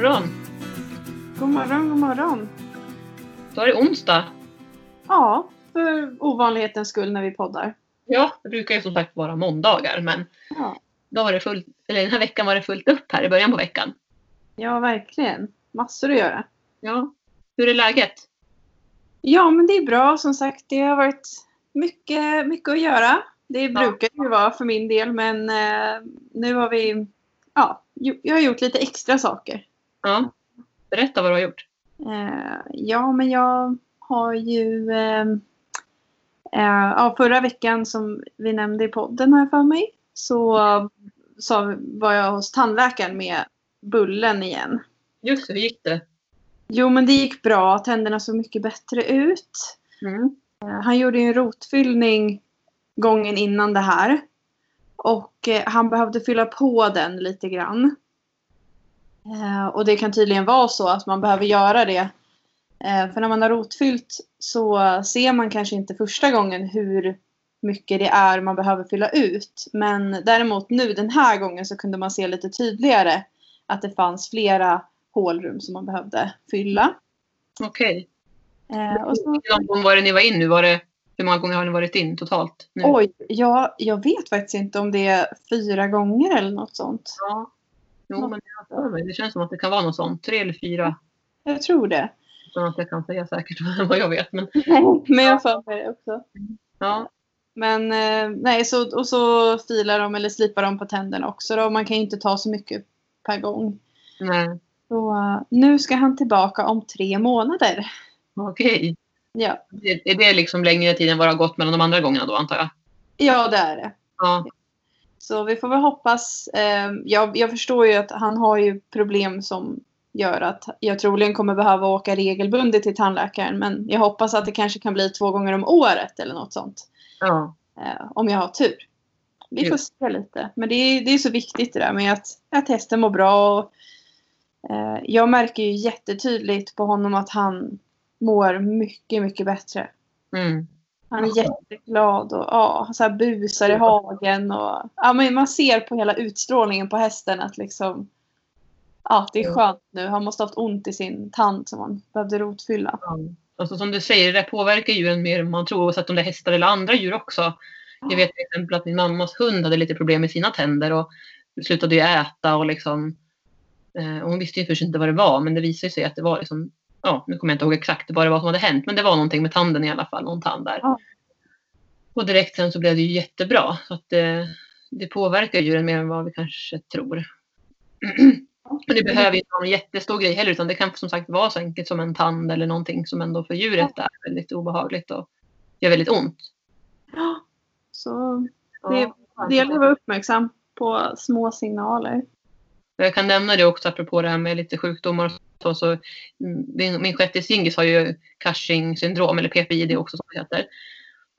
Morgon! God morgon, god morgon. Då är det onsdag. Ja, för ovanlighetens skull när vi poddar. Ja, det brukar ju som sagt vara måndagar men Ja, då var det fullt, eller den här veckan var det fullt upp här i början på veckan. ja verkligen. Massor att göra. Ja. Hur är läget? Ja, men det är bra. Som sagt, det har varit mycket, mycket att göra. Det brukar ju vara för min del, men eh, nu har vi... Ja, jag har gjort lite extra saker. Ja. Berätta vad du har gjort. Eh, ja, men jag har ju... Eh, eh, ja, förra veckan som vi nämnde i podden här för mig så, så var jag hos tandläkaren med Bullen igen. Just det, hur gick det? Jo, men det gick bra. Tänderna såg mycket bättre ut. Mm. Han gjorde ju en rotfyllning gången innan det här. Och han behövde fylla på den lite grann. Eh, och det kan tydligen vara så att man behöver göra det. Eh, för när man har rotfyllt så ser man kanske inte första gången hur mycket det är man behöver fylla ut. Men däremot nu den här gången så kunde man se lite tydligare att det fanns flera hålrum som man behövde fylla. Okej. Eh, och så, Hur långt var det ni var in nu? Var det, hur många gånger har ni varit in totalt? Nu? Oj, jag, jag vet faktiskt inte om det är fyra gånger eller något sånt. Ja. Jo, men jag har för mig. det känns som att det kan vara något sånt. Tre eller fyra. Jag tror det. Utan att jag kan säga säkert vad jag vet. Men, Men jag för mig det också. ja. Men eh, nej, så, och så filar de eller slipar de på tänderna också då. Man kan ju inte ta så mycket per gång. Nej. Så eh, nu ska han tillbaka om tre månader. Okej. Ja, Är det liksom längre tid än vad det har gått mellan de andra gångerna då antar jag? ja det är det. Ja. Så vi får väl hoppas. Eh, jag, jag förstår ju att han har ju problem som gör att jag troligen kommer behöva åka regelbundet till tandläkaren. Men jag hoppas att det kanske kan bli två gånger om året eller något sånt. Ja. Eh, om jag har tur. Vi får se lite. Men det är, det är så viktigt det där med att, att hästen mår bra. Och, eh, jag märker ju jättetydligt på honom att han mår mycket, mycket bättre. Mm. Han är jätteglad och ja, så här busar i hagen. Och, ja, men man ser på hela utstrålningen på hästen att liksom, ja, det är skönt nu. Han måste ha haft ont i sin tand som han behövde rotfylla. Ja. Alltså som du säger, det påverkar djuren mer än man tror. Oavsett om det är hästar eller andra djur också. Jag vet till exempel att min mammas hund hade lite problem med sina tänder och slutade ju äta och liksom. Eh, och hon visste ju först inte vad det var, men det visade sig att det var liksom. Ja, nu kommer jag inte ihåg exakt vad det var som hade hänt, men det var någonting med tanden i alla fall, någon tand där. Ja. Och direkt sen så blev det ju jättebra. Så att det, det påverkar djuren mer än vad vi kanske tror. Och det behöver inte vara en jättestor grej heller, utan det kan som sagt vara så enkelt som en tand eller någonting som ändå för djuret är väldigt obehagligt och gör väldigt ont. Ja, Så det, det gäller att vara uppmärksam på små signaler. Jag kan nämna det också apropå det här med lite sjukdomar och så. så mm, min, min shettis Gingis har ju Cushing syndrom eller PPID också som det heter.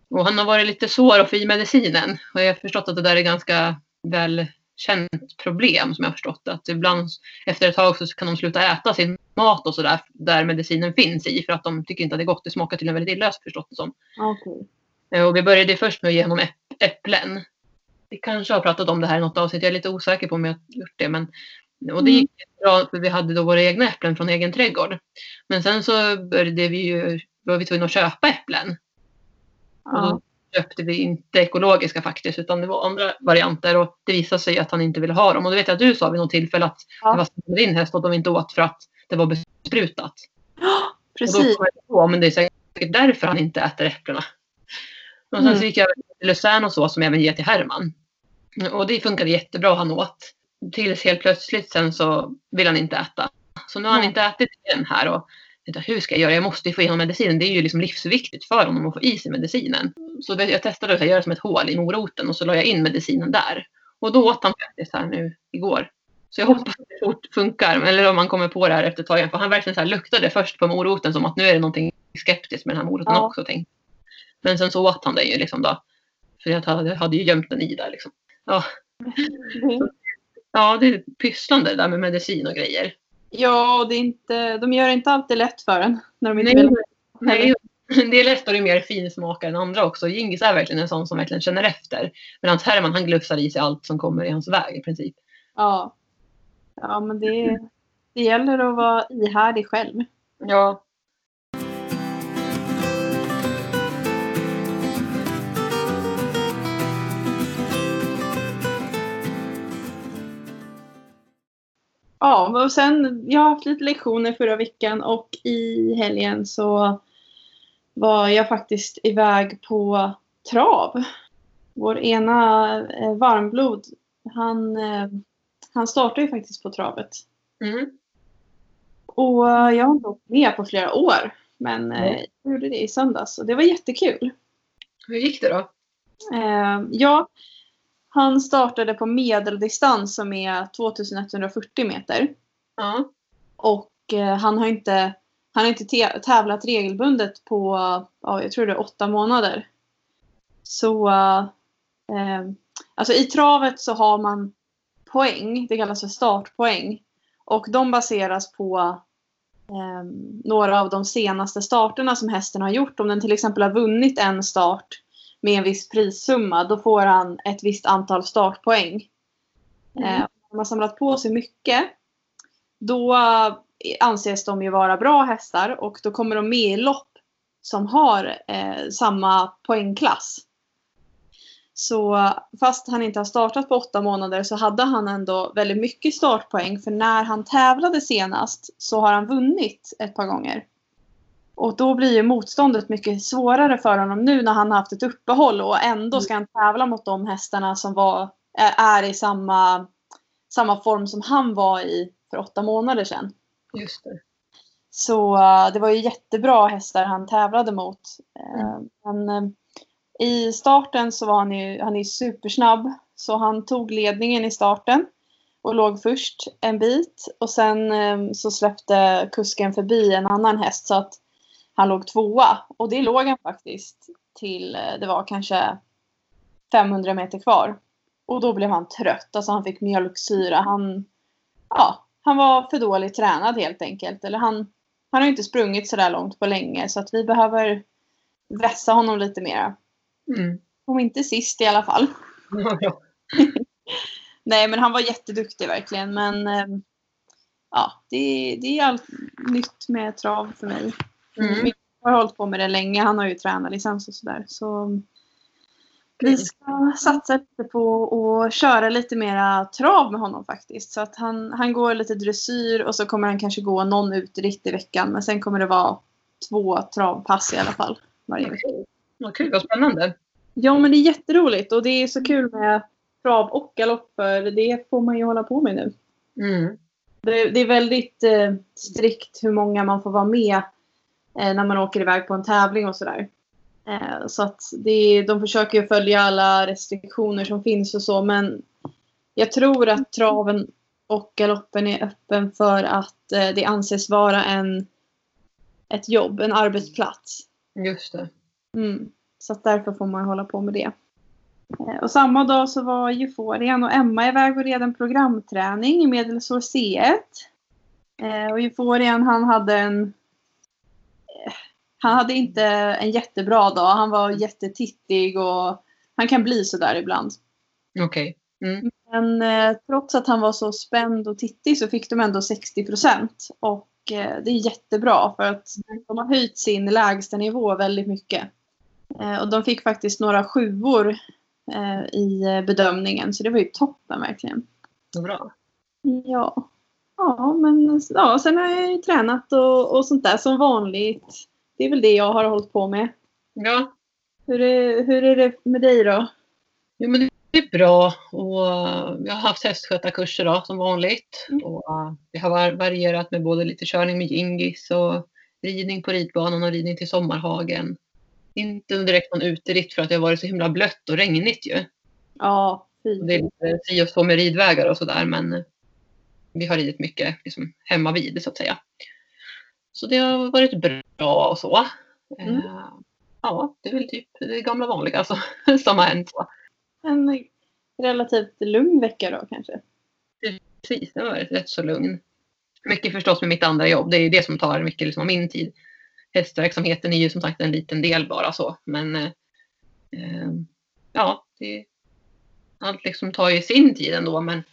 Och han har varit lite svår att få i medicinen. Och jag har förstått att det där är ganska välkänt problem som jag har förstått. Att ibland efter ett tag så kan de sluta äta sin mat och sådär där medicinen finns i. För att de tycker inte att det är gott. Det smakar tydligen väldigt illa förstått det som. Okej. Eh, Och vi började först med att ge honom äpp- äpplen. Vi kanske har pratat om det här i något avsnitt. Jag är lite osäker på om jag har gjort det. Men, och det Mm. gick bra för vi hade då våra egna äpplen från egen trädgård. Men sen så började vi ju, var vi tvungna att köpa äpplen. Och Ja. då köpte vi inte ekologiska faktiskt utan det var andra varianter. Och det visade sig att han inte ville ha dem. Och det vet jag att du sa vid något tillfälle att Ja. det var med din häst och de inte åt för att det var besprutat. Och då Precis. kom jag på, men det är säkert därför han inte äter äpplena. Och sen Mm. så gick jag till Lucerne och så som jag även ger till Herman. Och det funkade jättebra, han åt. Tills helt plötsligt sen så vill han inte äta. Så nu har han inte ätit igen här och hur ska jag göra? Jag måste ju få i honom medicinen. Det är ju liksom livsviktigt för honom att få i sig medicinen. Så jag testade att göra som ett hål i moroten och så la jag in medicinen där. Och då åt han faktiskt här nu igår. Så jag hoppas att det fort funkar. Eller om man kommer på det här efter ett tag igen. För han verkligen så luktade först på moroten som att nu är det någonting skeptiskt med den här moroten Ja. också. Tänkte. Men sen så åt han det ju liksom då. För jag hade, hade ju gömt den i där liksom. Ja, ja det är pysslande det där med medicin och grejer. Ja, det är inte, de gör det inte alltid lätt för en. När de inte Nej, vill. nej, det är lätt och det är mer finsmakare än andra också. Gingis är verkligen en sån som verkligen känner efter. Medan Herman han glufsar i sig allt som kommer i hans väg i princip. Ja. Ja, men det det gäller att vara ihärdig själv. Ja. Ja, och sen, jag har haft lite lektioner förra veckan och i helgen så var jag faktiskt iväg på trav. Vår ena eh, varmblod, han, eh, han startade ju faktiskt på travet. Mm. Och eh, jag har inte åkt med på flera år. Men eh, jag gjorde det i söndags och det var jättekul. Hur gick det då? Eh, ja, han startade på medeldistans som är 2140 meter. Ja. Och eh, han har inte, han har inte te- tävlat regelbundet på, ja, jag tror det är åtta månader. Så, eh, alltså i travet så har man poäng, det kallas för startpoäng. Och de baseras på eh, några av de senaste starterna som hästen har gjort. Om den till exempel har vunnit en start med en viss prissumma, då får han ett visst antal startpoäng. Mm. Eh, om man har samlat på sig mycket, då anses de ju vara bra hästar och då kommer de med i lopp som har eh, samma poängklass. Så fast han inte har startat på åtta månader så hade han ändå väldigt mycket startpoäng för när han tävlade senast så har han vunnit ett par gånger. Och då blir ju motståndet mycket svårare för honom nu när han har haft ett uppehåll och ändå ska han tävla mot de hästarna som var, är- är i samma, samma form som han var i för åtta månader sedan. Just det. Så eh, det var ju jättebra hästar han tävlade mot. Eh, Men eh, i starten så var han ju, han är supersnabb. Så han tog ledningen i starten och låg först en bit. Och sen eh, så släppte kusken förbi en annan häst så att han låg tvåa. Och det låg han faktiskt till, eh, det var kanske 500 meter kvar. Och då blev han trött, alltså han fick mjölksyra. Han, ja, han var för dåligt tränad helt enkelt. Eller han, han har inte sprungit så där långt på länge så att vi behöver vässa honom lite mer. Mm. Om inte sist i alla fall. Nej men han var jätteduktig verkligen men eh, ja, det, det är allt nytt med trav för mig. Mm. Jag har hållit på med det länge. Han har ju tränarlicens och sådär. Så vi ska satsa lite på att köra lite mera trav med honom faktiskt. Så att han, han går lite dressyr och så kommer han kanske gå någon utritt i veckan. Men sen kommer det vara två travpass i alla fall varje vecka. Vad kul, vad spännande. Ja men det är jätteroligt och det är så kul med trav och galopp för det får man ju hålla på med nu. Mm. Det, det är väldigt eh, strikt hur många man får vara med när man åker iväg på en tävling och sådär. Eh, så att det, de försöker följa alla restriktioner som finns och så men jag tror att traven och galoppen är öppen för att eh, det anses vara en, ett jobb, en arbetsplats. Just det. Mm. Så att därför får man hålla på med det. Eh, Och samma dag så var Euforian och Emma iväg och red en programträning i medelsår C1. Eh, Och Euforian han hade en... Han hade inte en jättebra dag. Han var jättetittig och han kan bli sådär ibland. Okej. Mm. Men eh, trots att han var så spänd och tittig så fick de ändå 60 procent. Och eh, det är jättebra för att de har höjt sin lägstanivå väldigt mycket. Eh, och de fick faktiskt några sjuor i bedömningen så det var ju toppen verkligen. Bra. Ja. Ja, men ja, sen har jag ju tränat och, och sånt där som vanligt. Det är väl det jag har hållit på med. Ja, Hur är, hur är det med dig då? jo, men det är bra. Och eh, jag har haft hästskötarkurser då, som vanligt. Mm. Och eh, det har var- varierat med både lite körning med Gingis och ridning på ridbanan och ridning till sommarhagen. Inte direkt någon uteritt för att det har varit så himla blött och regnigt ju. Ja, fy. Det är lite si och så med ridvägar och sådär men eh, vi har ridit mycket liksom, hemma vid så att säga. Så det har varit bra och så. Mm. Eh, Ja, det är väl typ det gamla vanliga alltså, som har hänt. Så. En relativt lugn vecka då kanske? Precis, det var rätt så lugn. Mycket förstås med mitt andra jobb. Det är ju det som tar mycket liksom, av min tid. Hästverksamheten är ju som sagt en liten del bara så. Men eh, eh, ja, det, allt liksom tar ju sin tid ändå. Men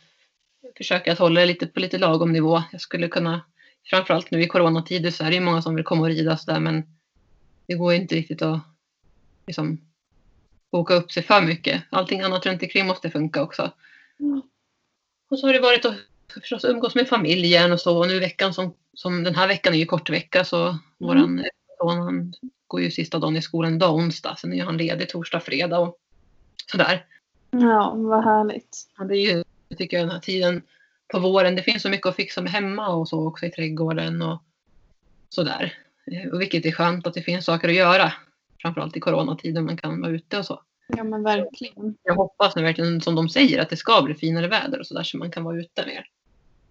försöker att hålla det lite på lite lagom nivå. Jag skulle kunna, framförallt nu i coronatider så är det ju många som vill komma och rida så där men det går inte riktigt att liksom åka upp sig för mycket. Allting annat runt omkring måste funka också. Mm. Och så har det varit att förstås umgås med familjen och så. Och nu veckan som, som den här veckan är ju kort vecka så mm. våran son han går ju sista dagen i skolan idag onsdag. Sen är han ledig torsdag, fredag och sådär. Ja, vad härligt. Det är ju, jag tycker den här tiden på våren, det finns så mycket att fixa med hemma och så också i trädgården och sådär. Eh, och vilket är skönt att det finns saker att göra. Framförallt i coronatiden man kan vara ute och så. Ja men verkligen. Jag hoppas nu verkligen som de säger att det ska bli finare väder och sådär så man kan vara ute mer.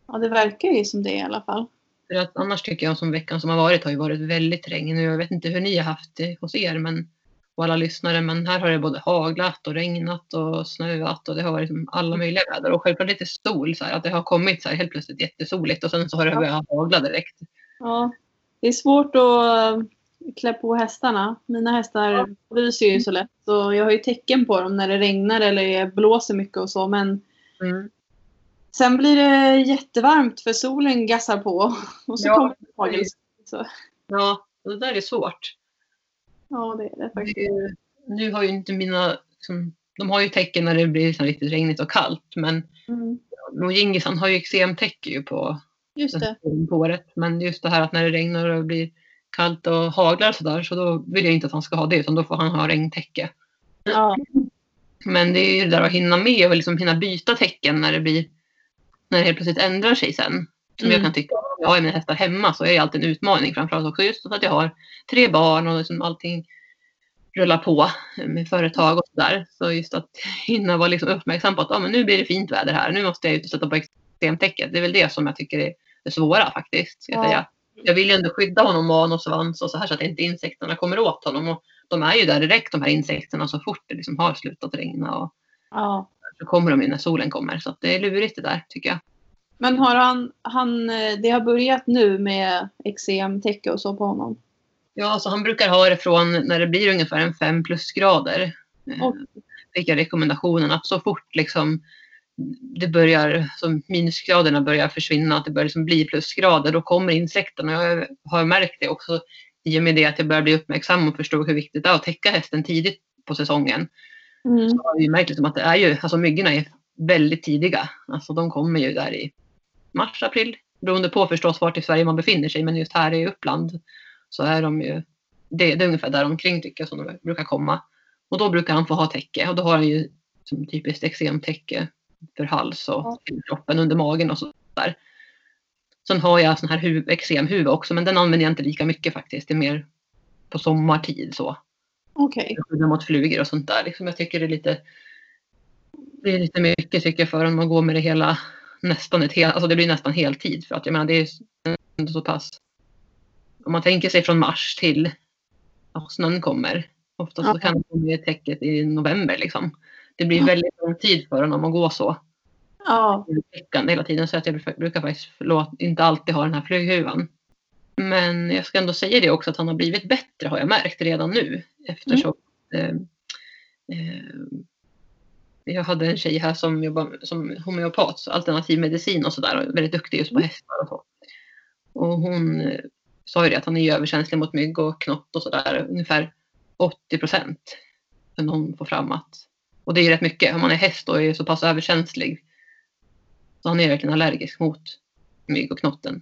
Ja det verkar ju som det i alla fall. För att annars tycker jag som veckan som har varit har ju varit väldigt regn. Jag vet inte hur ni har haft det hos er men, och alla lyssnare men här har det både haglat och regnat och snöat och det har varit alla möjliga väder och självklart lite sol så här, att det har kommit så här helt plötsligt jättesoligt och sen så har det börjat hagla direkt. Ja, det är svårt att klä på hästarna. Mina hästar fryser ju så lätt och jag har ju tecken på dem när det regnar eller blåser mycket och så men Mm. sen blir det jättevarmt för solen gassar på och så Ja, kommer det hagel. Ja, det där är svårt. Ja det är det faktiskt. Nu har ju inte mina, liksom, de har ju tecken när det blir så riktigt regnigt och kallt men Mm, och Djingis han har ju eksemtäcke ju på, just det. på året. Men just det här att när det regnar och blir kallt och haglar sådär så då vill jag inte att han ska ha det utan då får han ha regntäcke. Ja, Men det är ju det där att hinna med och liksom hinna byta tecken när det blir när det helt plötsligt ändrar sig sen. Som jag Mm. kan tycka, om jag har mina hästar hemma så är det alltid en utmaning framförallt också just för att jag har tre barn och liksom allting rullar på med företag och sådär. Så just att hinna vara liksom uppmärksam på att ah, men nu blir det fint väder här, nu måste jag ut och sätta på extremtäcket. Det är väl det som jag tycker är det svåra faktiskt. Jag, Ja. säga. jag vill ju ändå skydda honom och och svans och så här så att inte insekterna kommer åt honom. Och de är ju där direkt de här insekterna så fort det liksom har slutat regna. Och ja. så kommer de ju när solen kommer. Så det är lurigt det där tycker jag. Men har han, han, eh, det har börjat nu med eksemtäcke och så på honom? Ja, så han brukar ha det från när det blir ungefär en 5 plusgrader. Eh, Oj. Fick jag rekommendationen att så fort liksom det börjar, som minusgraderna börjar försvinna, att det börjar liksom bli plusgrader, då kommer insekterna. Jag har märkt det också i och med det att jag börjar bli uppmärksam och förstå hur viktigt det är att täcka hästen tidigt på säsongen. Mm. Så har ju märkt liksom att det är ju, alltså myggorna är väldigt tidiga. Alltså de kommer ju där i mars, april. Beroende på förstås vart i Sverige man befinner sig, men just här i Uppland så är de ju, det, det är ungefär där omkring tycker jag som de brukar komma. Och då brukar han få ha täcke och då har han ju som typiskt eksemtäcke för hals och Ja. kroppen under magen och så där. Sen har jag sån här hu- eksemhuvud också, men den använder jag inte lika mycket faktiskt. Det är mer på sommartid så Okej. skydda mot flugor och sånt där. Liksom jag tycker det är lite det är lite mycket tycker jag för om man går med det hela nästan ett helt, alltså det blir nästan heltid för att jag menar det är ändå så pass om man tänker sig från mars till ja, snön kommer. Ofta så Ja. kan det komma i täcket i november liksom. Det blir Ja. väldigt lång tid för en om man går så Ja. täckande hela tiden så att jag brukar faktiskt förlåt, inte alltid ha den här flyghuvan. Men jag ska ändå säga det också att han har blivit bättre har jag märkt redan nu. Eftersom eh, eh, jag hade en tjej här som jobbar som homeopat, så alternativ medicin och sådär. Och väldigt duktig just på hästar och så. Och hon eh, sa ju det att han är ju överkänslig mot mygg och knott och sådär. Ungefär 80 procent. Men hon får fram att och det är ju rätt mycket. Om man är häst och är så pass överkänslig. Så han är verkligen allergisk mot mygg och knotten.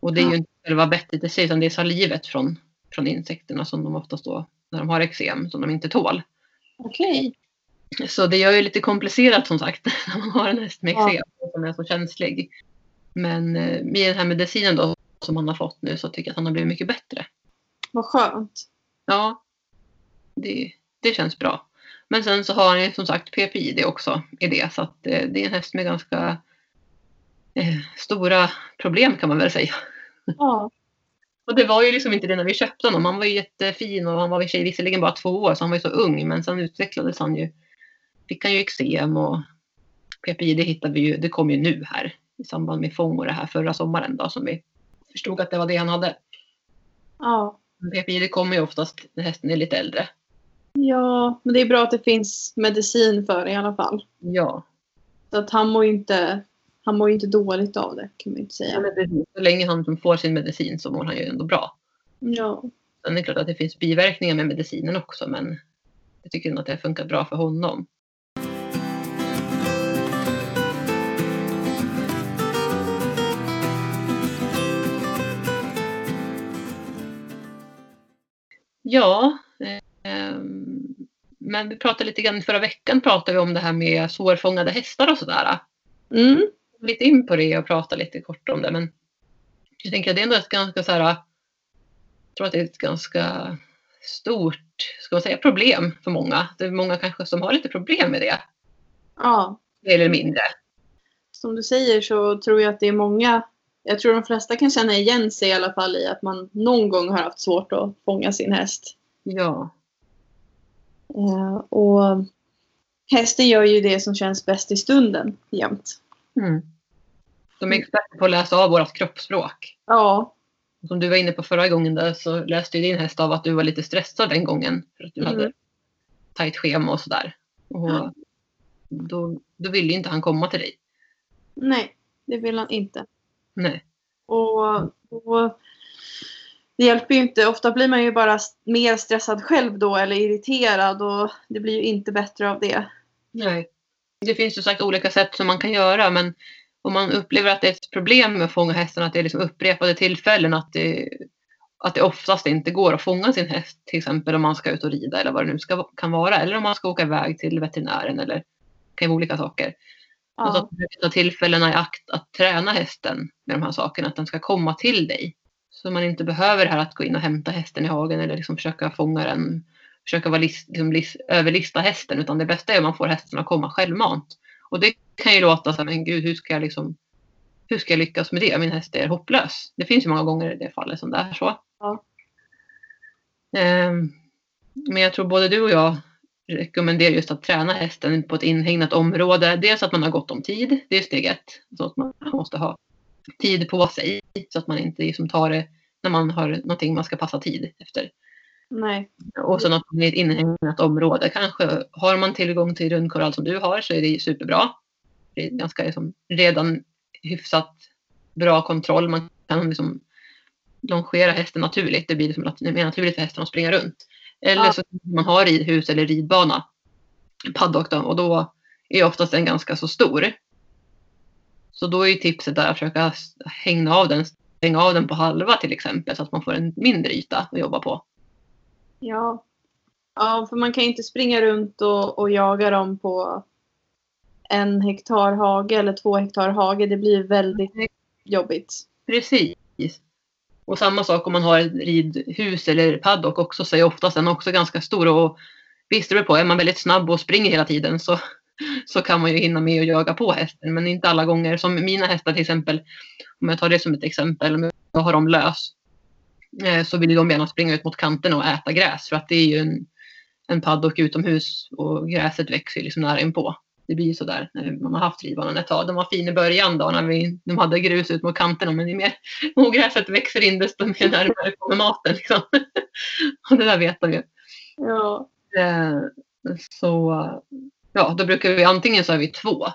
Och det är Ja. ju inte själva bettet i sig utan det är salivet från, från insekterna som de oftast då, när de har eksem, som de inte tål. Okej. Så det gör ju lite komplicerat som sagt när man har en häst med Ja. eksem som är så känslig. Men eh, med den här medicinen då som han har fått nu så tycker jag att han har blivit mycket bättre. Vad skönt. Ja, det, det känns bra. Men sen så har han ju som sagt PPID också i det så att eh, det är en häst med ganska eh, stora problem kan man väl säga. Ja. Och det var ju liksom inte det när vi köpte honom. Han var ju jättefin och han var visserligen bara två år så han var ju så ung men sen utvecklades han ju. Fick han ju eksem och PPID hittade vi ju, det kom ju nu här i samband med fång och det här förra sommaren då som vi förstod att det var det han hade. Ja. PPID kommer ju oftast när hästen är lite äldre. Ja, men det är bra att det finns medicin för det i alla fall. Ja, Så att han mår ju inte, han mår inte dåligt av det kan man ju inte Ja, säga. men precis. Så länge han får sin medicin så mår han ju ändå bra. Ja. Sen är det klart att det finns biverkningar med medicinen också men jag tycker ändå att det har funkat bra för honom. Ja, eh, men vi pratade lite grann förra veckan pratade vi om det här med svårfångade hästar och sådär. Mm. Lite in på det och prata lite kort om det men jag tänker att det är ändå ett ganska så här, jag tror att det är ett ganska stort, ska man säga, problem för många. Det är många kanske som har lite problem med det, ja. mer eller mindre. Som du säger så tror jag att det är många, jag tror de flesta kan känna igen sig i alla fall i att man någon gång har haft svårt att fånga sin häst. Ja, Eh, och hästen gör ju det som känns bäst i stunden jämt. mm. De är experter på att läsa av vårt kroppsspråk. Ja, Som du var inne på förra gången där så läste ju din häst av att du var lite stressad den gången för att du Mm. hade tajt schema och sådär. Och Ja. då, då ville ju inte han komma till dig. nej, det vill han inte. Nej. Och, och det hjälper ju inte. Ofta blir man ju bara mer stressad själv då eller irriterad och det blir ju inte bättre av det. Nej. Det finns ju sagt olika sätt som man kan göra men om man upplever att det är ett problem med att fånga hästen, att det är liksom upprepade tillfällen, att det, att det oftast inte går att fånga sin häst, till exempel om man ska ut och rida eller vad det nu ska, kan vara, eller om man ska åka iväg till veterinären eller kan vara olika saker. Ja, att du tar tillfällena i akt att träna hästen med de här sakerna, att den ska komma till dig. Så man inte behöver det här att gå in och hämta hästen i hagen eller liksom försöka fånga den, försöka vara list, liksom list, överlista hästen, utan det bästa är om man får hästen att komma självmant. Och det kan ju låta så här, men gud, hur ska jag liksom, hur ska jag lyckas med det? Min häst är hopplös. Det finns ju många gånger i det fallet som det är så. Ja. Ehm, men jag tror både du och jag rekommenderar just att träna hästen på ett inhägnat område. Dels att man har gott om tid, det är steg ett. Så att man måste ha tid på sig så att man inte liksom tar det när man har någonting man ska passa tid efter. nej. Och sen att man är i ett inhägnat område. Kanske har man tillgång till rundkorall som du har så är det superbra. Det är ganska liksom redan hyfsat bra kontroll. Man kan liksom longera hästen naturligt. Det blir liksom mer naturligt för hästen att springa runt. Eller Ja. så kan man ha ridhus eller ridbana. Paddock då, och då är oftast den ganska så stor. Så då är ju tipset där att försöka hänga av den, stänga av den på halva till exempel så att man får en mindre yta att jobba på. Ja. Ja, för man kan ju inte springa runt och, och jaga dem på en hektar hage eller två hektar hage. Det blir väldigt jobbigt. Precis. Och samma sak om man har ett ridhus eller paddock också så är oftast den också ganska stor. Och visst det på, är man väldigt snabb och springer hela tiden så, så kan man ju hinna med att jaga på hästen. Men inte alla gånger. Som mina hästar till exempel, om jag tar det som ett exempel, om jag har dem lös. Eh, så vill de gärna springa ut mot kanten och äta gräs för att det är ju en, en paddock utomhus och gräset växer ju liksom nära inpå. Det blir ju sådär när man har haft ridbanan ett tag. De var fin i början då när vi, de hade grus ut mot kanterna men ju mer ogräset växer in desto mer närmare kommer maten. Liksom. och det där vet de ju. Ja. Eh, Så ja, då brukar vi antingen så är vi två.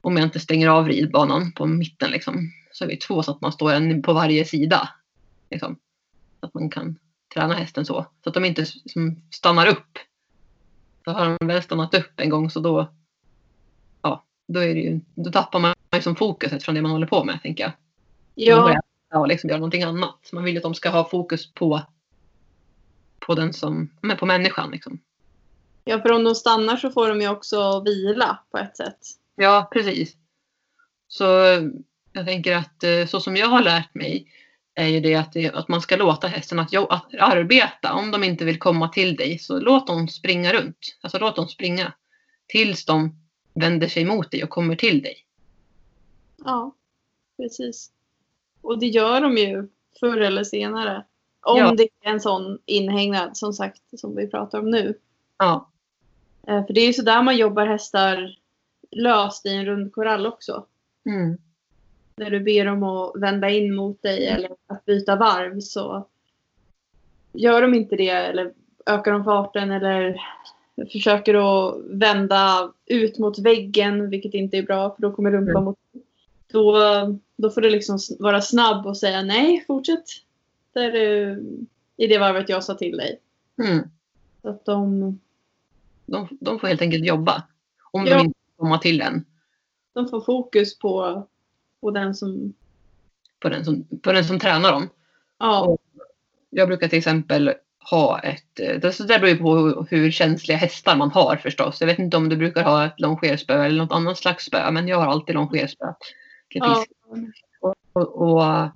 Om jag inte stänger av ridbanan på mitten liksom. Så är vi två så att man står en på varje sida. Liksom. Så att man kan träna hästen så. Så att de inte stannar upp. Har de väl stannat upp en gång så då. Ja, då, är det ju, då tappar man liksom fokuset från det man håller på med tänker jag. Man Ja, börjar äta och liksom göra någonting annat. Man vill ju att de ska ha fokus på, på den som, men på människan liksom. ja, för om de stannar så får de ju också vila på ett sätt. Ja, precis. Så jag tänker att eh, så som jag har lärt mig är ju det att, det, att man ska låta hästen att, att arbeta. Om de inte vill komma till dig så låt dem springa runt. Alltså låt dem springa tills de vänder sig mot dig och kommer till dig. Ja, precis. Och det gör de ju förr eller senare. Om Ja. det är en sån inhägnad som sagt som vi pratar om nu. Ja, Eh, För det är ju sådär man jobbar hästar löst i en rund korall också. mm. När du ber dem att vända in mot dig eller att byta varv så gör de inte det eller ökar de farten eller försöker att vända ut mot väggen, vilket inte är bra för då kommer rumpan Mm. mot då, då får du liksom vara snabb och säga nej, fortsätt där du, i det varvet jag sa till dig. Mm. Så att de, De, de får helt enkelt jobba. Om Ja. de inte kommer till en. de får fokus på, på den som... På den som, på den som tränar dem. Ja, Jag brukar till exempel ha ett, eh, det, beror ju på hur, känsliga hästar man har förstås. Jag vet inte om du brukar ha ett longerspö eller något annat slags spö, men jag har alltid longerspö. ja, pisk. Och, och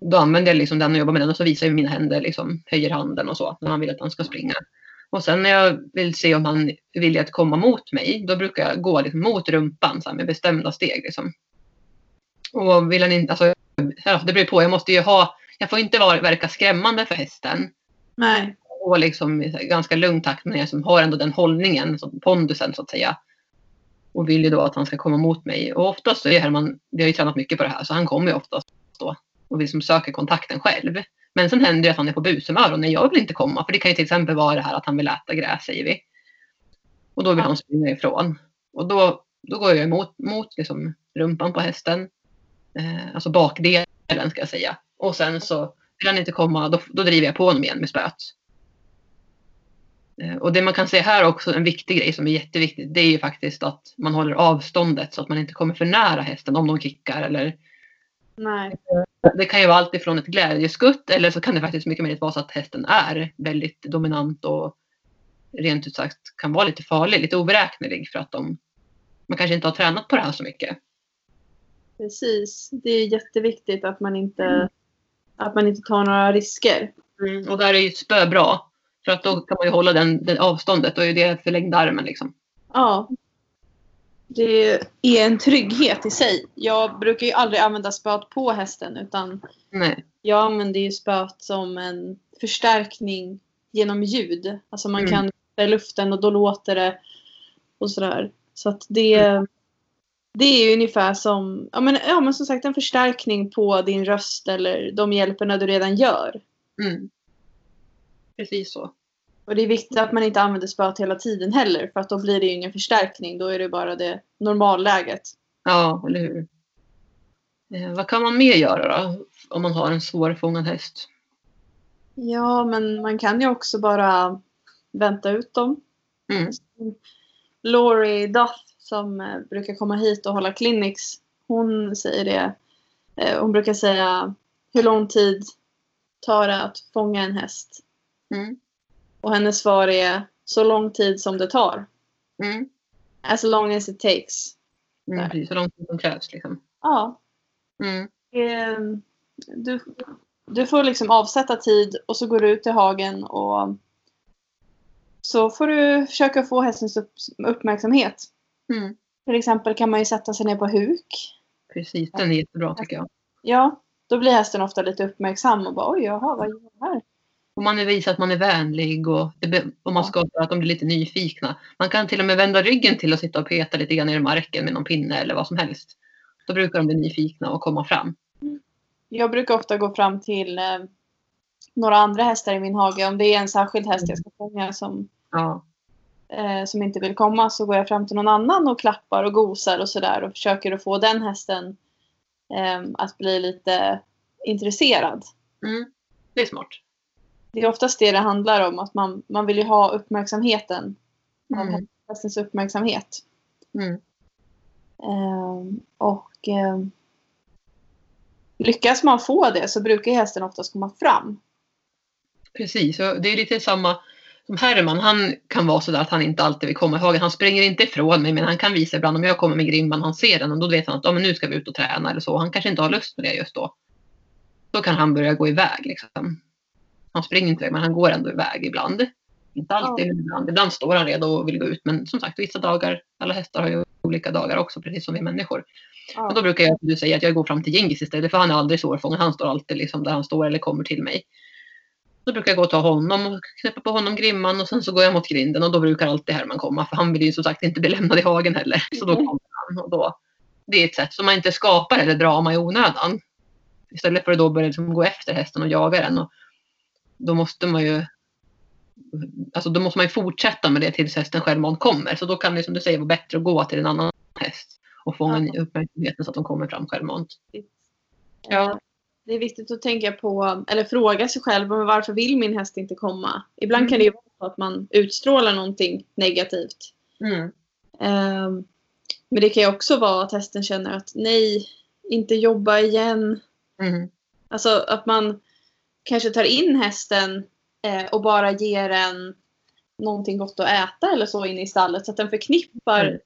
då använder jag liksom den och jobbar med den och så visar jag mina händer, liksom, höjer handen och så när man vill att han ska springa. Och sen när jag vill se om han vill att komma mot mig, då brukar jag gå liksom mot rumpan så här, med bestämda steg. Liksom. Och vill han inte, alltså, det beror på, jag måste ju ha, jag får inte vara, verka skrämmande för hästen nej, och liksom ganska lugn takt men jag som har ändå den hållningen, så, pondusen så att säga. Och vill ju då att han ska komma mot mig. Och oftast så är Herman, vi har ju tränat mycket på det här, så han kommer ju oftast då och liksom söker kontakten själv. Men sen händer det att han är på bushumör och nej, jag vill inte komma. För det kan ju till exempel vara det här att han vill äta gräs, säger vi. Och då vill han springa ifrån. Och då, då går jag emot mot liksom rumpan på hästen. Eh, alltså bakdelen ska jag säga. Och sen så vill han inte komma, då, då driver jag på honom igen med spöet. Eh, Och det man kan säga här också, en viktig grej som är jätteviktigt, det är ju faktiskt att man håller avståndet så att man inte kommer för nära hästen om de kickar. Eller, nej. det kan ju vara allt ifrån ett glädjeskutt eller så kan det faktiskt mycket möjligt vara så att hästen är väldigt dominant och rent ut sagt kan vara lite farlig, lite oberäknelig för att de, man kanske inte har tränat på det här så mycket. Precis. Det är jätteviktigt att man inte, att man inte tar några risker. Mm, och där är ju spö bra. För att då kan man ju hålla den, det avståndet och är det förlängda armen liksom. Ja. Det är en trygghet i sig. Jag brukar ju aldrig använda spöet på hästen utan Nej. jag använder ju spöet som en förstärkning genom ljud. Alltså man Mm. kan i luften och då låter det och sådär. Så att det, det är ju ungefär som, ja men, ja men som sagt en förstärkning på din röst eller de hjälperna du redan gör. Mm. Precis så. Och det är viktigt att man inte använder spöet hela tiden heller för att då blir det ju ingen förstärkning. Då är det bara det normalläget. Ja, eller hur. Eh, vad kan man mer göra då? Om man har en svårfångad häst? Ja, men man kan ju också bara vänta ut dem. Mm. Laurie Duff som eh, brukar komma hit och hålla clinics. Hon säger det. Eh, hon brukar säga hur lång tid tar det att fånga en häst? Mm. Och hennes svar är så lång tid som det tar. Mm. As long as it takes. Mm, så långt som krävs liksom. Ja, Mm. eh, du, du får liksom avsätta tid och så går du ut i hagen och så får du försöka få hästens upp, uppmärksamhet. Mm. Till exempel kan man ju sätta sig ner på huk. Precis, den är jättebra tycker jag. Ja, då blir hästen ofta lite uppmärksam och bara oj, jaha, vad gör jag här? Och man visar att man är vänlig och, det, och man skapar att de blir lite nyfikna. Man kan till och med vända ryggen till och sitta och peta lite grann i marken med någon pinne eller vad som helst. Då brukar de bli nyfikna och komma fram. Jag brukar ofta gå fram till eh, några andra hästar i min hage. Om det är en särskild häst jag ska fånga som, Ja, eh, som inte vill komma så går jag fram till någon annan och klappar och gosar och sådär och försöker att få den hästen eh, att bli lite intresserad. mm. det är smart. Det är oftast det det handlar om, att man, man vill ju ha uppmärksamheten. Mm. Hästens uppmärksamhet. Mm. Ehm, och ehm, lyckas man få det så brukar hästen oftast komma fram. Precis, och det är lite samma som Herman. Han kan vara sådär att han inte alltid vill komma ihåg. Han springer inte ifrån mig, men han kan visa ibland om jag kommer med grimman han ser den och då vet han att ja, men nu ska vi ut och träna eller så. Han kanske inte har lust med det just då. Då kan han börja gå iväg liksom. Han springer inte iväg, men han går ändå iväg ibland. Inte alltid, men ibland. Ibland står han redo och vill gå ut, men som sagt vissa dagar, alla hästar har ju olika dagar också, precis som vi människor. Ja. Och då brukar jag du säga att jag går fram till Gingis istället för han är aldrig svårfångad. Han står alltid liksom där han står eller kommer till mig. Då brukar jag gå och ta honom och knäppa på honom grimman och sen så går jag mot grinden och då brukar alltid Herman komma för han vill ju som sagt inte bli lämnad i hagen heller. Så då Mm. kommer han och då. Det är ett sätt som man inte skapar eller drama i onödan. Istället för att då börja liksom gå efter hästen och jaga den. Och då måste man ju Alltså då måste man ju fortsätta med det tills hästen självmant kommer. Så då kan det som du säger vara bättre att gå till en annan häst och fånga Ja. uppmärksamheten så att de kommer fram självmant. Ja. Det är viktigt att tänka på, eller fråga sig själv, men varför vill min häst inte komma? Ibland Mm. kan det ju vara så att man utstrålar någonting negativt. Mm. Ehm, Men det kan ju också vara att hästen känner att nej, inte jobba igen. Mm. Alltså att man kanske tar in hästen eh, och bara ger den någonting gott att äta eller så inne i stallet så att den förknippar Mm.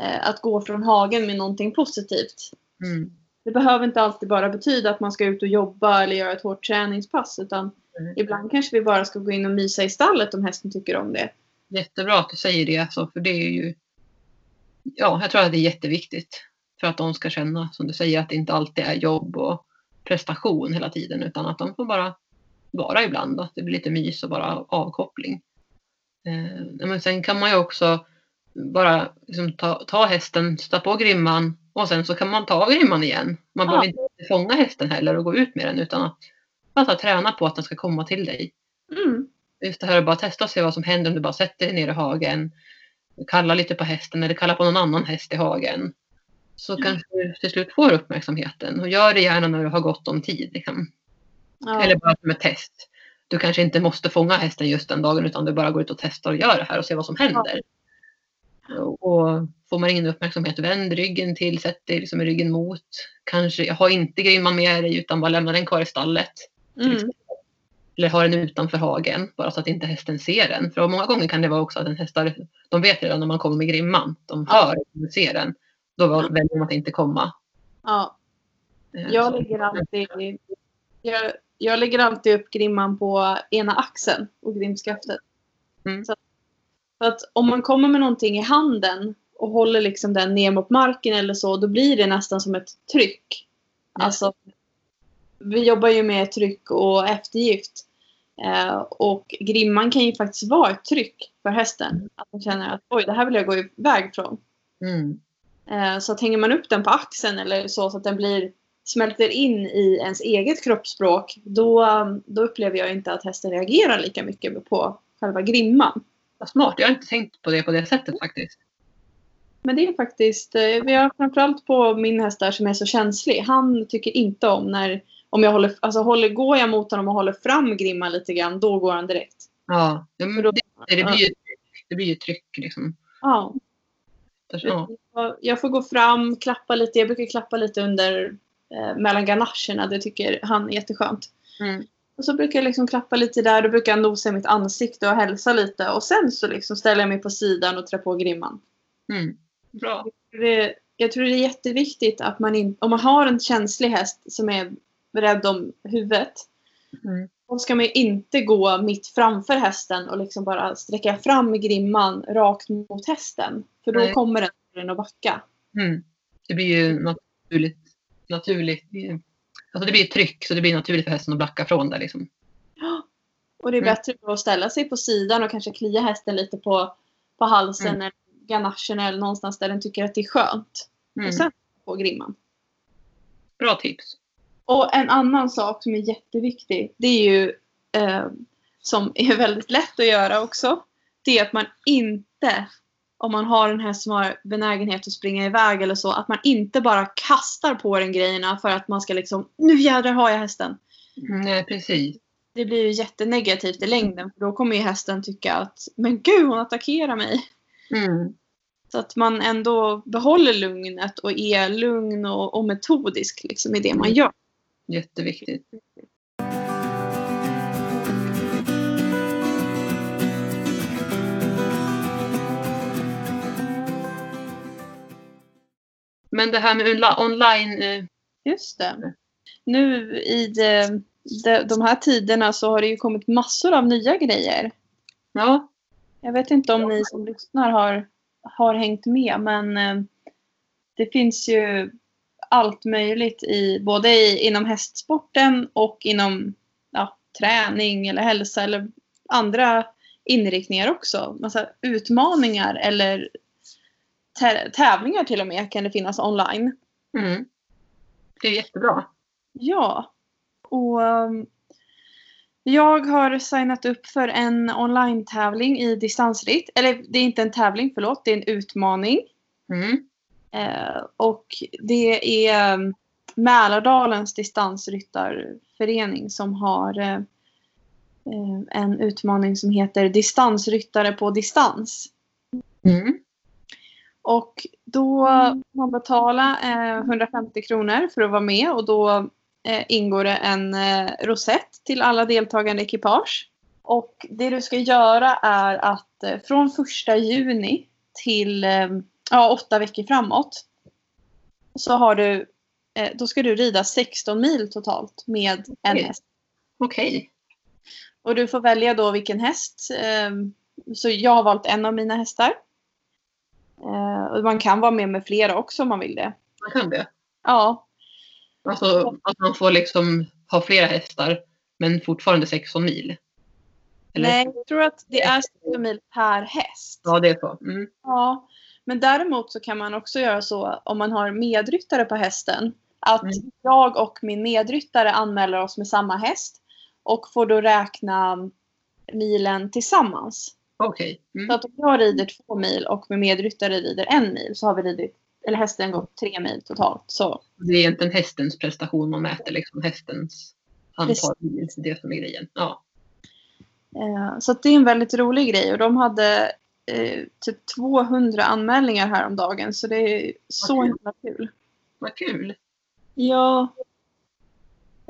eh, att gå från hagen med någonting positivt. Mm. Det behöver inte alltid bara betyda att man ska ut och jobba eller göra ett hårt träningspass utan Mm. ibland kanske vi bara ska gå in och mysa i stallet om hästen tycker om det. Jättebra att du säger det, alltså, för det är ju... Ja, jag tror att det är jätteviktigt för att de ska känna, som du säger, att det inte alltid är jobb och prestation hela tiden utan att de får bara vara ibland. Att det blir lite mys och bara avkoppling. Eh, men sen kan man ju också bara liksom ta, ta hästen, sätta på grimman och sen så kan man ta grimman igen. Man Ja. behöver inte fånga hästen heller och gå ut med den utan att bara träna på att den ska komma till dig. Mm. Just det här att bara testa och se vad som händer om du bara sätter dig ner i hagen. Kallar lite på hästen eller kallar på någon annan häst i hagen. Så Mm. kanske du till slut får uppmärksamheten. Och gör det gärna när du har gott om tid. Liksom. Ja. Eller bara som ett test. Du kanske inte måste fånga hästen just den dagen utan du bara går ut och testar och gör det här och ser vad som händer. Och och får man ingen uppmärksamhet, vänd ryggen till, sätt dig liksom ryggen mot. Kanske ha inte grimman med dig utan bara lämna den kvar i stallet. Mm. Eller ha den utanför hagen bara så att inte hästen ser den. För många gånger kan det vara också att en hästar, de vet redan när man kommer med grimman. De hör och ser den. Då väljer de att inte komma. Ja. Eh, Jag så- lägger alltid, jag, jag lägger alltid upp grimman på ena axeln och grimskaftet. Mm. Så, för att om man kommer med någonting i handen och håller liksom den ner mot marken eller så, då blir det nästan som ett tryck. Alltså, vi jobbar ju med tryck och eftergift. Eh, och grimman kan ju faktiskt vara ett tryck för hästen. Att man känner att oj, det här vill jag gå iväg från. Mm. Eh, Så att hänger man upp den på axeln eller så, så att den blir, smälter in i ens eget kroppsspråk, då, då upplever jag inte att hästen reagerar lika mycket på själva grimman. Vad smart. Jag har inte tänkt på det på det sättet faktiskt. Men det är faktiskt, eh, vi har framförallt på min häst där som är så känslig. Han tycker inte om när, om jag håller, alltså håller, går jag mot honom och håller fram grimman lite grann, då går han direkt. Ja, men då- det, det, blir ju, det blir ju tryck liksom. Ja. Ja. Jag får gå fram, klappa lite. Jag brukar klappa lite under eh, mellan ganacherna. Det tycker han är jätteskönt. Mm. Och så brukar jag liksom klappa lite där. Då brukar jag nosa i mitt ansikte och hälsa lite. Och sen så liksom ställer jag mig på sidan och trär på grimman. Mm. Bra. Det, jag tror det är jätteviktigt att man in, om man har en känslig häst som är rädd om huvudet. Mm. Då ska man inte gå mitt framför hästen och liksom bara sträcka fram grimman rakt mot hästen. För då Nej. kommer den att backa. Mm. Det blir ju naturligt. naturligt. Alltså det blir tryck så det blir naturligt för hästen att backa från det. Liksom. Och det är Mm. bättre då att ställa sig på sidan och kanske klia hästen lite på, på halsen Mm. eller ganachen eller någonstans där den tycker att det är skönt. Mm. Och sen på grimman. Bra tips. Och en annan sak som är jätteviktig, det är ju eh, som är väldigt lätt att göra också. Det är att man inte, om man har en häst som har benägenhet att springa iväg eller så, att man inte bara kastar på den grejerna för att man ska liksom, nu jädrar har jag hästen. Mm, Nej, precis. Det blir ju jättenegativt i längden för då kommer ju hästen tycka att men gud hon attackerar mig. Mm. Så att man ändå behåller lugnet och är lugn och, och metodisk liksom i det man gör. Jätteviktigt. Men det här med online... eh, Just det. Nu i de, de, de här tiderna så har det ju kommit massor av nya grejer. Ja, Jag vet inte om ni som lyssnar har, har hängt med men eh, det finns ju allt möjligt i både i, inom hästsporten och inom ja, träning eller hälsa eller andra inriktningar också. Massa utmaningar eller tävlingar till och med kan det finnas online. mm. det är jättebra. Ja. Och um, Jag har signat upp för en online-tävling i distansritt. Eller det är inte en tävling, förlåt. Det är en utmaning. Mm. Eh, och det är um, Mälardalens distansryttarförening som har eh, eh, en utmaning som heter Distansryttare på distans. Mm. Och då får man betala eh, 150 kronor för att vara med och då eh, ingår det en eh, rosett till alla deltagande ekipage. Och det du ska göra är att eh, från första juni till eh, ja, åtta veckor framåt så har du, eh, då ska du rida 16 mil totalt med en häst. Okej. Och du får välja då vilken häst. eh, Så jag har valt en av mina hästar. Eh, man kan vara med med flera också om man vill det. Man kan det. Ja, Alltså att man får liksom ha flera hästar men fortfarande 16 mil. Eller? nej, jag tror att det är 16 mil per häst. Ja, det är så. Mm. Ja, men däremot så kan man också göra så om man har medryttare på hästen. Att Mm. jag och min medryttare anmäler oss med samma häst. Och får då räkna milen tillsammans. Okej. Så Mm. att om jag rider två mil och min medryttare rider en mil så har vi ridit, eller hästen gått tre mil totalt. Så Det är egentligen hästens prestation man mäter, liksom hästens antal mil. Det är det som är grejen. Ja. Eh, Så att det är en väldigt rolig grej och de hade eh, typ 200 anmälningar häromdagen så det är så kul. himla kul. Vad kul. Ja.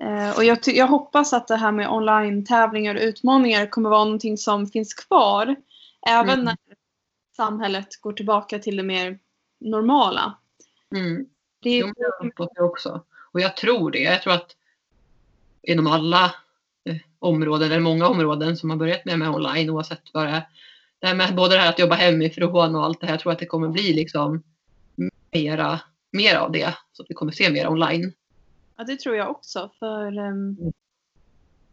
Eh, och jag, jag hoppas att det här med online-tävlingar och utmaningar kommer vara någonting som finns kvar. Även Mm. när samhället går tillbaka till det mer normala. Mm. Det är, hoppas det också. Och jag tror det. Jag tror att inom alla eh, områden, eller många områden som har börjat med, med online, oavsett vad det är. Det här med både det här att jobba hemifrån och allt det här, jag tror att det kommer bli liksom mera, mera av det. Så att vi kommer se mer online. Ja, det tror jag också. För ehm,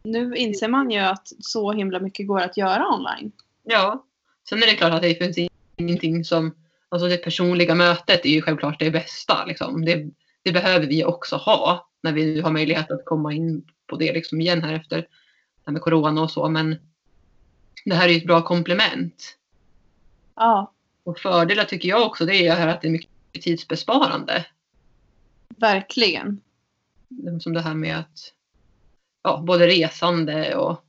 nu inser man ju att så himla mycket går att göra online. Ja. Sen är det klart att det finns ingenting som, alltså det personliga mötet är ju självklart det bästa. Liksom. Det, det behöver vi också ha när vi nu har möjlighet att komma in på det liksom igen här efter det här med corona och så. Men det här är ju ett bra komplement. Ja, Och fördelar tycker jag också det är att det är mycket tidsbesparande. verkligen. Som det här med att ja, både resande och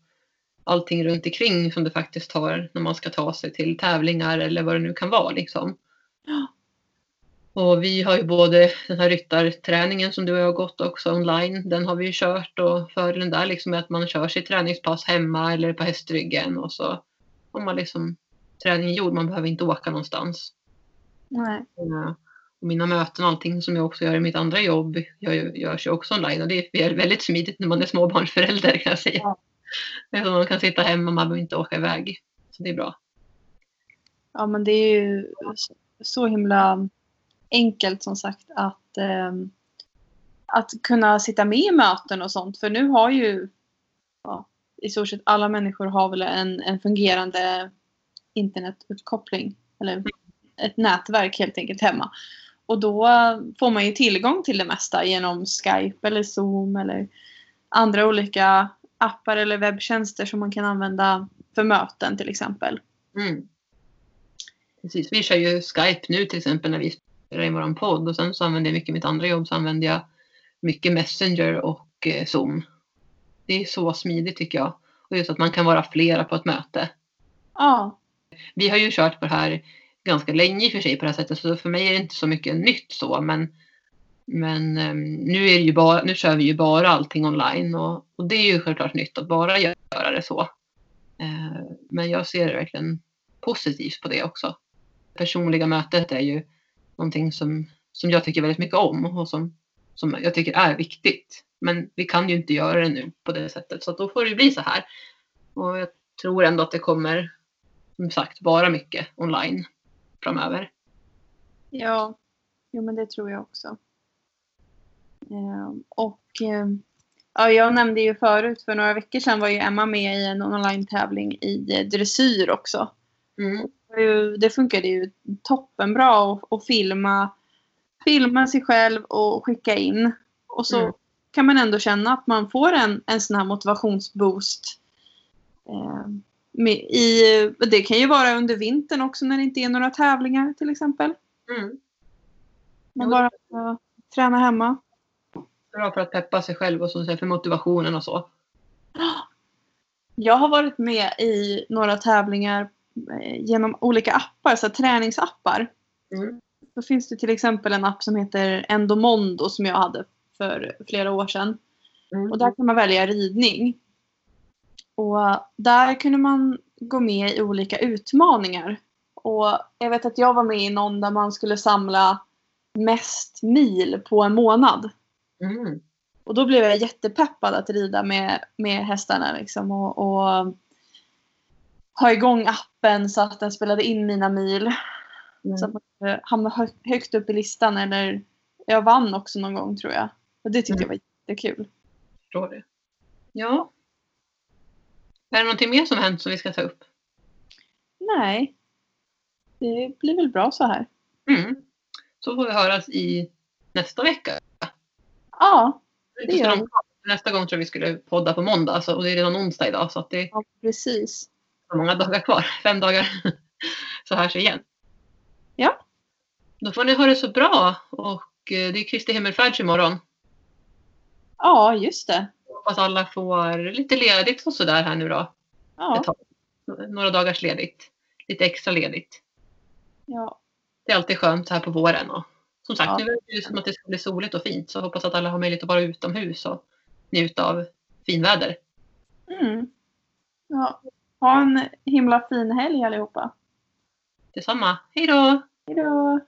allting runt omkring som det faktiskt tar när man ska ta sig till tävlingar eller vad det nu kan vara. Liksom. Ja. Och vi har ju både den här ryttarträningen som du och jag har gått också online. Den har vi ju kört och fördelen där liksom är att man kör sitt träningspass hemma eller på hästryggen och så har man liksom träningen gjord. Man behöver inte åka någonstans. Nej. Eh, Och mina möten och allting som jag också gör i mitt andra jobb gör, görs ju också online och det är väldigt smidigt när man är småbarnsförälder kan jag säga. Ja. Ja. Man kan sitta hemma, man behöver inte åka iväg. Så det är bra. Ja, men det är ju så- så himla enkelt som sagt att, ehm, att kunna sitta med i möten och sånt. För nu har ju ja, i stort sett alla människor har väl en, en fungerande internetuppkoppling. Eller ett nätverk helt enkelt hemma. Och då får man ju tillgång till det mesta genom Skype eller Zoom eller andra olika appar eller webbtjänster som man kan använda för möten till exempel. Mm. Precis, vi kör ju Skype nu till exempel när vi spelar in vår podd och sen så använder jag mycket mitt andra jobb så använder jag mycket Messenger och eh, Zoom. Det är så smidigt tycker jag. Och just att man kan vara flera på ett möte. Ja, Vi har ju kört på det här ganska länge i och för sig på det här sättet så för mig är det inte så mycket nytt så men men ehm, nu, är det ju bara, nu kör vi ju bara allting online och, och det är ju självklart nytt att bara göra det så. Eh, men jag ser verkligen positivt på det också. Personliga mötet är ju någonting som, som jag tycker väldigt mycket om och som, som jag tycker är viktigt. Men vi kan ju inte göra det nu på det sättet så att då får det ju bli så här. Och jag tror ändå att det kommer som sagt vara mycket online framöver. Ja, jo, men det tror jag också. Ehm, och ehm, ja, jag nämnde ju förut, för några veckor sedan var ju Emma med i en online-tävling i dressyr också. Mm. Det funkade ju toppenbra att filma, filma sig själv och skicka in. Och så Mm. kan man ändå känna att man får en, en sån här motivationsboost Eh, med, i, det kan ju vara under vintern också när det inte är några tävlingar till exempel. Mm. Man bara ska träna hemma. Bra för att peppa sig själv och så, för motivationen och så. Jag har varit med i några tävlingar eh, genom olika appar, så träningsappar. Mm. Då finns det till exempel en app som heter Endomondo som jag hade för flera år sedan. Mm. Och där kan man välja ridning. Och där kunde man gå med i olika utmaningar. Och jag vet att jag var med i någon där man skulle samla mest mil på en månad. Mm. Och då blev jag jättepeppad att rida med, med hästarna liksom och, och ha igång appen så att den spelade in mina mil. Mm. Så att man kunde hamna hö, högt upp i listan eller jag vann också någon gång tror jag. Och det tyckte Mm. jag var jättekul. Förstår det. Ja. Är det någonting mer som hänt som vi ska ta upp? Nej. Det blir väl bra så här. Mm. Så får vi höras i nästa vecka. Ja, så gör kvar. Nästa gång tror jag vi skulle podda på måndag så, och det är redan onsdag idag så att det är ja precis. så många dagar kvar. Fem dagar. Så hörs vi igen. Ja. Då får ni ha det så bra och eh, det är Kristi himmelfärds imorgon. Ja, just det. Hoppas alla får lite ledigt och sådär här nu då. Ja. Några dagars ledigt. Lite extra ledigt. ja. Det är alltid skönt här på våren. Och som sagt, Ja. nu verkar det ju som att det ska bli soligt och fint. Så hoppas att alla har möjlighet att vara utomhus och njuta av finväder. Mm. ja. Ha en himla fin helg allihopa. Detsamma. Hej då! Hej då!